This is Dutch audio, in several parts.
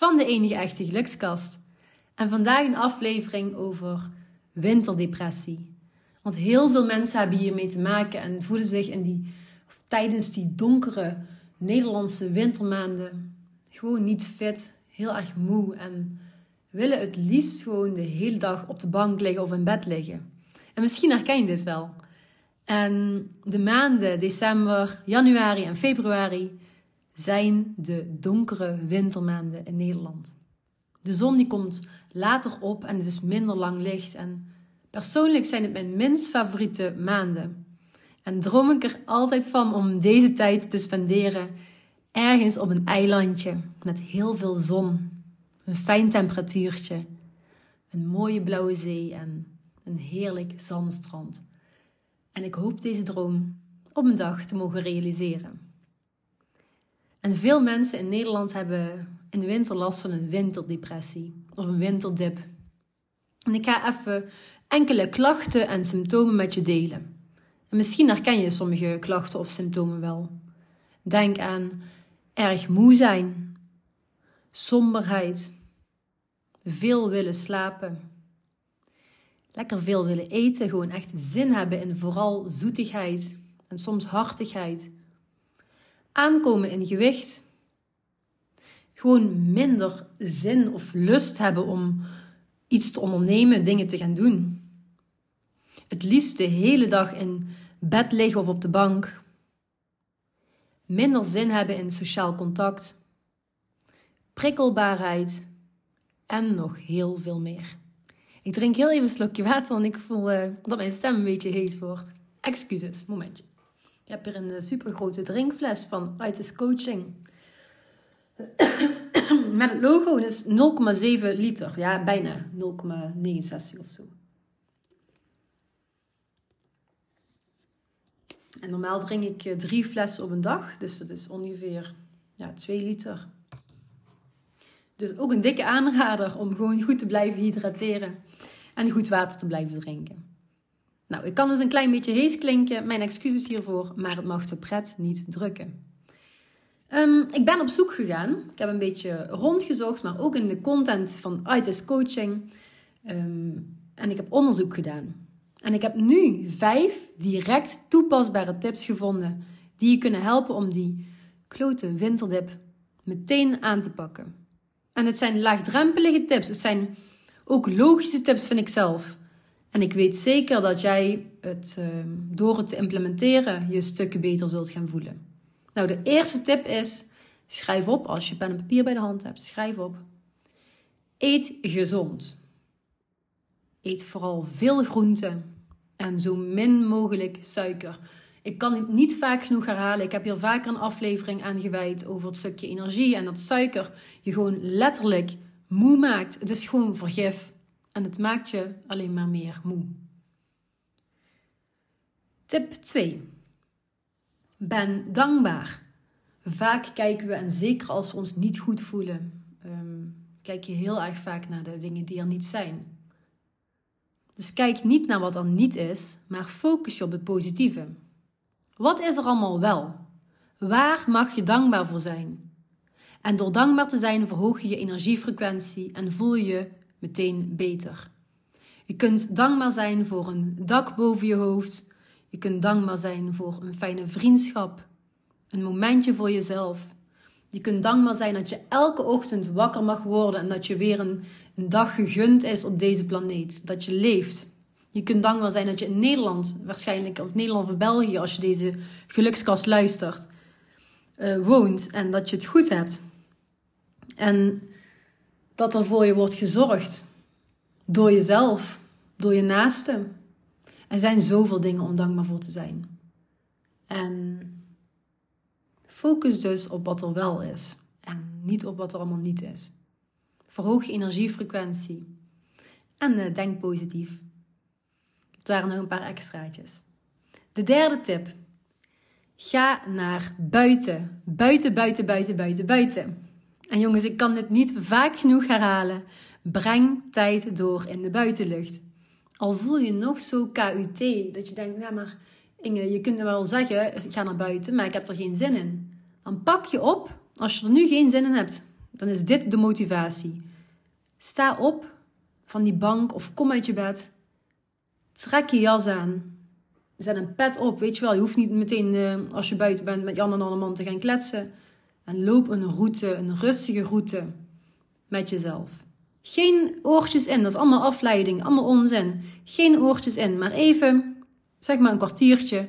van de enige echte gelukskast. En vandaag een aflevering over winterdepressie. Want heel veel mensen hebben hiermee te maken en voelen zich in die, tijdens die donkere Nederlandse wintermaanden gewoon niet fit, heel erg moe en willen het liefst gewoon de hele dag op de bank liggen of in bed liggen. En misschien herken je dit wel. En de maanden december, januari en februari zijn de donkere wintermaanden in Nederland. De zon die komt later op en het is minder lang licht. En persoonlijk zijn het mijn minst favoriete maanden. En droom ik er altijd van om deze tijd te spenderen ergens op een eilandje met heel veel zon, een fijn temperatuurtje, een mooie blauwe zee en een heerlijk zandstrand. En ik hoop deze droom op een dag te mogen realiseren. En veel mensen in Nederland hebben in de winter last van een winterdepressie of een winterdip. En ik ga even enkele klachten en symptomen met je delen. En misschien herken je sommige klachten of symptomen wel. Denk aan erg moe zijn, somberheid, veel willen slapen, lekker veel willen eten, gewoon echt zin hebben in vooral zoetigheid en soms hartigheid. Aankomen in gewicht. Gewoon minder zin of lust hebben om iets te ondernemen, dingen te gaan doen. Het liefst de hele dag in bed liggen of op de bank. Minder zin hebben in sociaal contact. Prikkelbaarheid en nog heel veel meer. Ik drink heel even een slokje water, want ik voel uh, dat mijn stem een beetje hees wordt. Excuses, momentje. Ik heb hier een uh, super grote drinkfles van Itis Coaching. Met het logo, is 0,7 liter. Ja, bijna 0,69 of zo. En normaal drink ik uh, drie flessen op een dag, dus dat is ongeveer ja, 2 liter. Dus ook een dikke aanrader om gewoon goed te blijven hydrateren en goed water te blijven drinken. Nou, ik kan dus een klein beetje hees klinken, mijn excuses hiervoor, maar het mag de pret niet drukken. Um, ik ben op zoek gegaan. Ik heb een beetje rondgezocht, maar ook in de content van ITIS Coaching. Um, en ik heb onderzoek gedaan. En ik heb nu vijf direct toepasbare tips gevonden die je kunnen helpen om die klote winterdip meteen aan te pakken. En het zijn laagdrempelige tips. Het zijn ook logische tips, vind ik zelf. En ik weet zeker dat jij het ehm, door het te implementeren je stukken beter zult gaan voelen. Nou, de eerste tip is: schrijf op als je pen en papier bij de hand hebt. Schrijf op. Eet gezond. Eet vooral veel groenten en zo min mogelijk suiker. Ik kan het niet vaak genoeg herhalen. Ik heb hier vaker een aflevering aan gewijd over het stukje energie en dat suiker je gewoon letterlijk moe maakt. Het is gewoon vergif en het maakt je alleen maar meer moe. Tip 2. Ben dankbaar. Vaak kijken we, en zeker als we ons niet goed voelen, um, kijk je heel erg vaak naar de dingen die er niet zijn. Dus kijk niet naar wat er niet is, maar focus je op het positieve. Wat is er allemaal wel? Waar mag je dankbaar voor zijn? En door dankbaar te zijn verhoog je je energiefrequentie en voel je meteen beter. Je kunt dankbaar zijn voor een dak boven je hoofd. Je kunt dankbaar zijn voor een fijne vriendschap, een momentje voor jezelf. Je kunt dankbaar zijn dat je elke ochtend wakker mag worden en dat je weer een, een dag gegund is op deze planeet. Dat je leeft. Je kunt dankbaar zijn dat je in Nederland, waarschijnlijk of Nederland of België, als je deze gelukskast luistert, uh, woont en dat je het goed hebt. En dat er voor je wordt gezorgd door jezelf, door je naasten. Er zijn zoveel dingen om dankbaar voor te zijn. En focus dus op wat er wel is. En niet op wat er allemaal niet is. Verhoog je energiefrequentie. En uh, denk positief. Het waren nog een paar extraatjes. De derde tip. Ga naar buiten. Buiten, buiten, buiten, buiten, buiten. En jongens, ik kan dit niet vaak genoeg herhalen. Breng tijd door in de buitenlucht. Al voel je nog zo KUT, dat je denkt, nou maar Inge, je kunt wel zeggen, ga naar buiten, maar ik heb er geen zin in. Dan pak je op, als je er nu geen zin in hebt, dan is dit de motivatie. Sta op van die bank of kom uit je bed. Trek je jas aan. Zet een pet op, weet je wel. Je hoeft niet meteen uh, als je buiten bent met Jan en man te gaan kletsen. En loop een route, een rustige route met jezelf. Geen oortjes in, dat is allemaal afleiding, allemaal onzin. Geen oortjes in, maar even, zeg maar een kwartiertje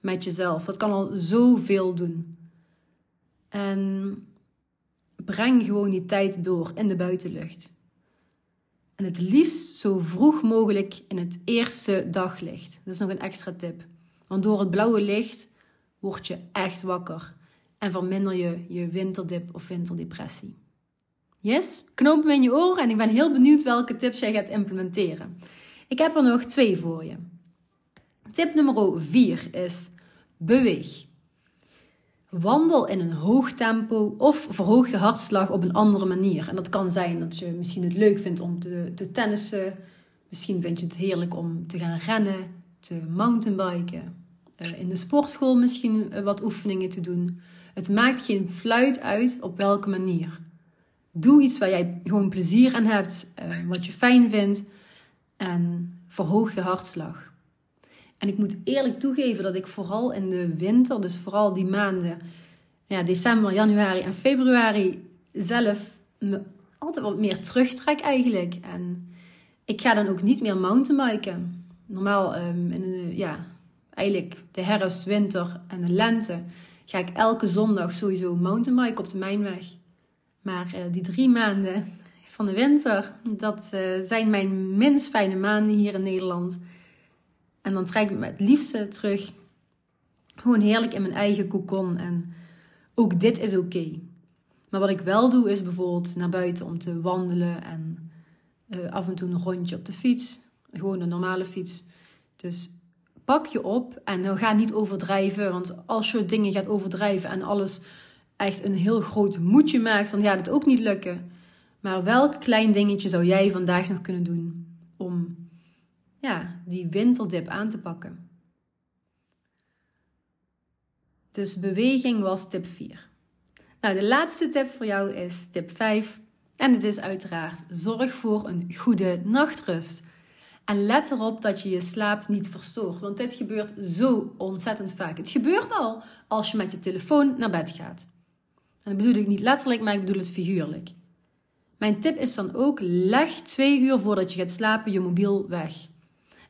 met jezelf. Dat kan al zoveel doen. En breng gewoon die tijd door in de buitenlucht. En het liefst zo vroeg mogelijk in het eerste daglicht. Dat is nog een extra tip. Want door het blauwe licht word je echt wakker en verminder je je winterdip of winterdepressie. Yes? Knoop me in je oren en ik ben heel benieuwd welke tips jij gaat implementeren. Ik heb er nog twee voor je. Tip nummer 4 is beweeg. Wandel in een hoog tempo of verhoog je hartslag op een andere manier. En dat kan zijn dat je misschien het leuk vindt om te, te tennissen. Misschien vind je het heerlijk om te gaan rennen, te mountainbiken. Uh, in de sportschool misschien eh, wat oefeningen te doen. Het maakt geen fluit uit op welke manier. Doe iets waar jij gewoon plezier aan hebt, uh, wat je fijn vindt. En verhoog je hartslag. En ik moet eerlijk toegeven dat ik vooral in de winter, dus vooral die maanden, ja, december, januari en februari, zelf me altijd wat meer terugtrek eigenlijk. En ik ga dan ook niet meer mountainbiken. Normaal um, in ja, eigenlijk de herfst, winter en de lente ga ik elke zondag sowieso mountainbiken op de Mijnweg. Maar uh, die drie maanden van de winter, dat uh, zijn mijn minst fijne maanden hier in Nederland. En dan trek ik me het liefste terug. Gewoon heerlijk in mijn eigen kokon. En ook dit is oké. Maar wat ik wel doe is bijvoorbeeld naar buiten om te wandelen. En uh, af en toe een rondje op de fiets. Gewoon een normale fiets. Dus pak je op en nou ga niet overdrijven. Want als je dingen gaat overdrijven en alles echt een heel groot moedje maakt, dan gaat het ook niet lukken. Maar welk klein dingetje zou jij vandaag nog kunnen doen om ja, die winterdip aan te pakken. Dus beweging was tip 4. Nou, de laatste tip voor jou is tip 5. En het is uiteraard zorg voor een goede nachtrust. En let erop dat je je slaap niet verstoort, want dit gebeurt zo ontzettend vaak. Het gebeurt al als je met je telefoon naar bed gaat. En dat bedoel ik niet letterlijk, maar ik bedoel het figuurlijk. Mijn tip is dan ook: leg twee uur voordat je gaat slapen je mobiel weg.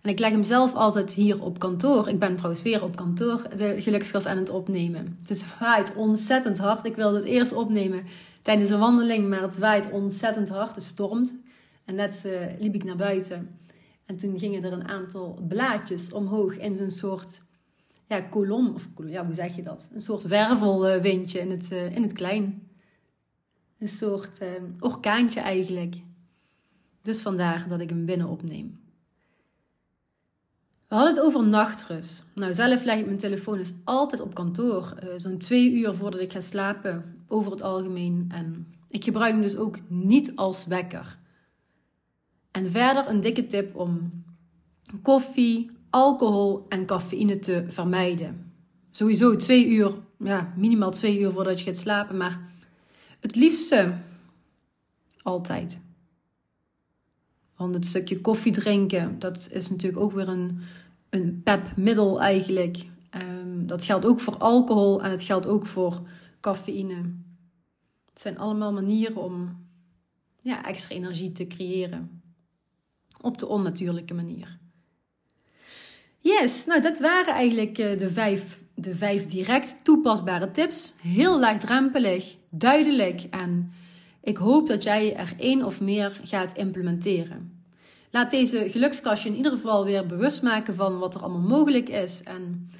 En ik leg hem zelf altijd hier op kantoor. Ik ben trouwens weer op kantoor de geluksgas aan het opnemen. Het waait ontzettend hard. Ik wilde het eerst opnemen tijdens een wandeling, maar het waait ontzettend hard. Het stormt. En net uh, liep ik naar buiten. En toen gingen er een aantal blaadjes omhoog in zo'n soort ja, kolom. Of ja, hoe zeg je dat? Een soort wervelwindje in het, uh, in het klein. Een soort uh, orkaantje eigenlijk. Dus vandaar dat ik hem binnen opneem. We hadden het over nachtrust. Nou, zelf leg ik mijn telefoon dus altijd op kantoor. Uh, Zo'n twee uur voordat ik ga slapen, over het algemeen. En ik gebruik hem dus ook niet als wekker. En verder een dikke tip om koffie, alcohol en cafeïne te vermijden. Sowieso twee uur, ja, minimaal twee uur voordat je gaat slapen. Maar het liefste altijd. Want het stukje koffie drinken, dat is natuurlijk ook weer een een pepmiddel eigenlijk. Um, dat geldt ook voor alcohol en het geldt ook voor cafeïne. Het zijn allemaal manieren om ja, extra energie te creëren. Op de onnatuurlijke manier. Yes, nou dat waren eigenlijk eh, de vijf, de vijf direct toepasbare tips. Heel laagdrempelig, duidelijk en ik hoop dat jij er één of meer gaat implementeren laat deze gelukskastje in ieder geval weer bewust maken van wat er allemaal mogelijk is. En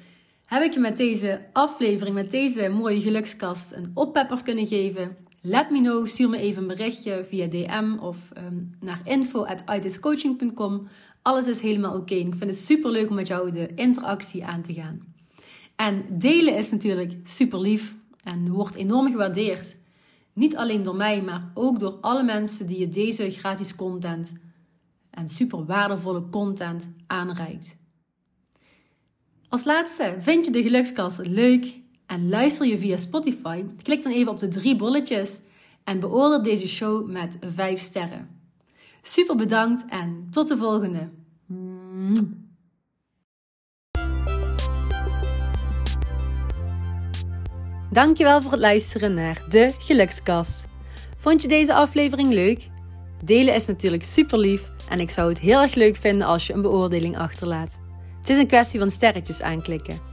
heb ik je met deze aflevering, met deze mooie gelukskast, een oppepper kunnen geven? Let me know, stuur me even een berichtje via DM of um, naar info.itiscoaching.com. Alles is helemaal oké. Ik vind het super leuk om met jou de interactie aan te gaan. En delen is natuurlijk super lief en wordt enorm gewaardeerd. Niet alleen door mij, maar ook door alle mensen die je deze gratis content en super waardevolle content aanreikt. Als laatste, vind je de gelukskast leuk en luister je via Spotify? Klik dan even op de drie bolletjes en beoordeel deze show met 5 sterren. Super bedankt en tot de volgende. Dankjewel voor het luisteren naar de Gelukskast. Vond je deze aflevering leuk? Delen is natuurlijk super lief en ik zou het heel erg leuk vinden als je een beoordeling achterlaat. Het is een kwestie van sterretjes aanklikken.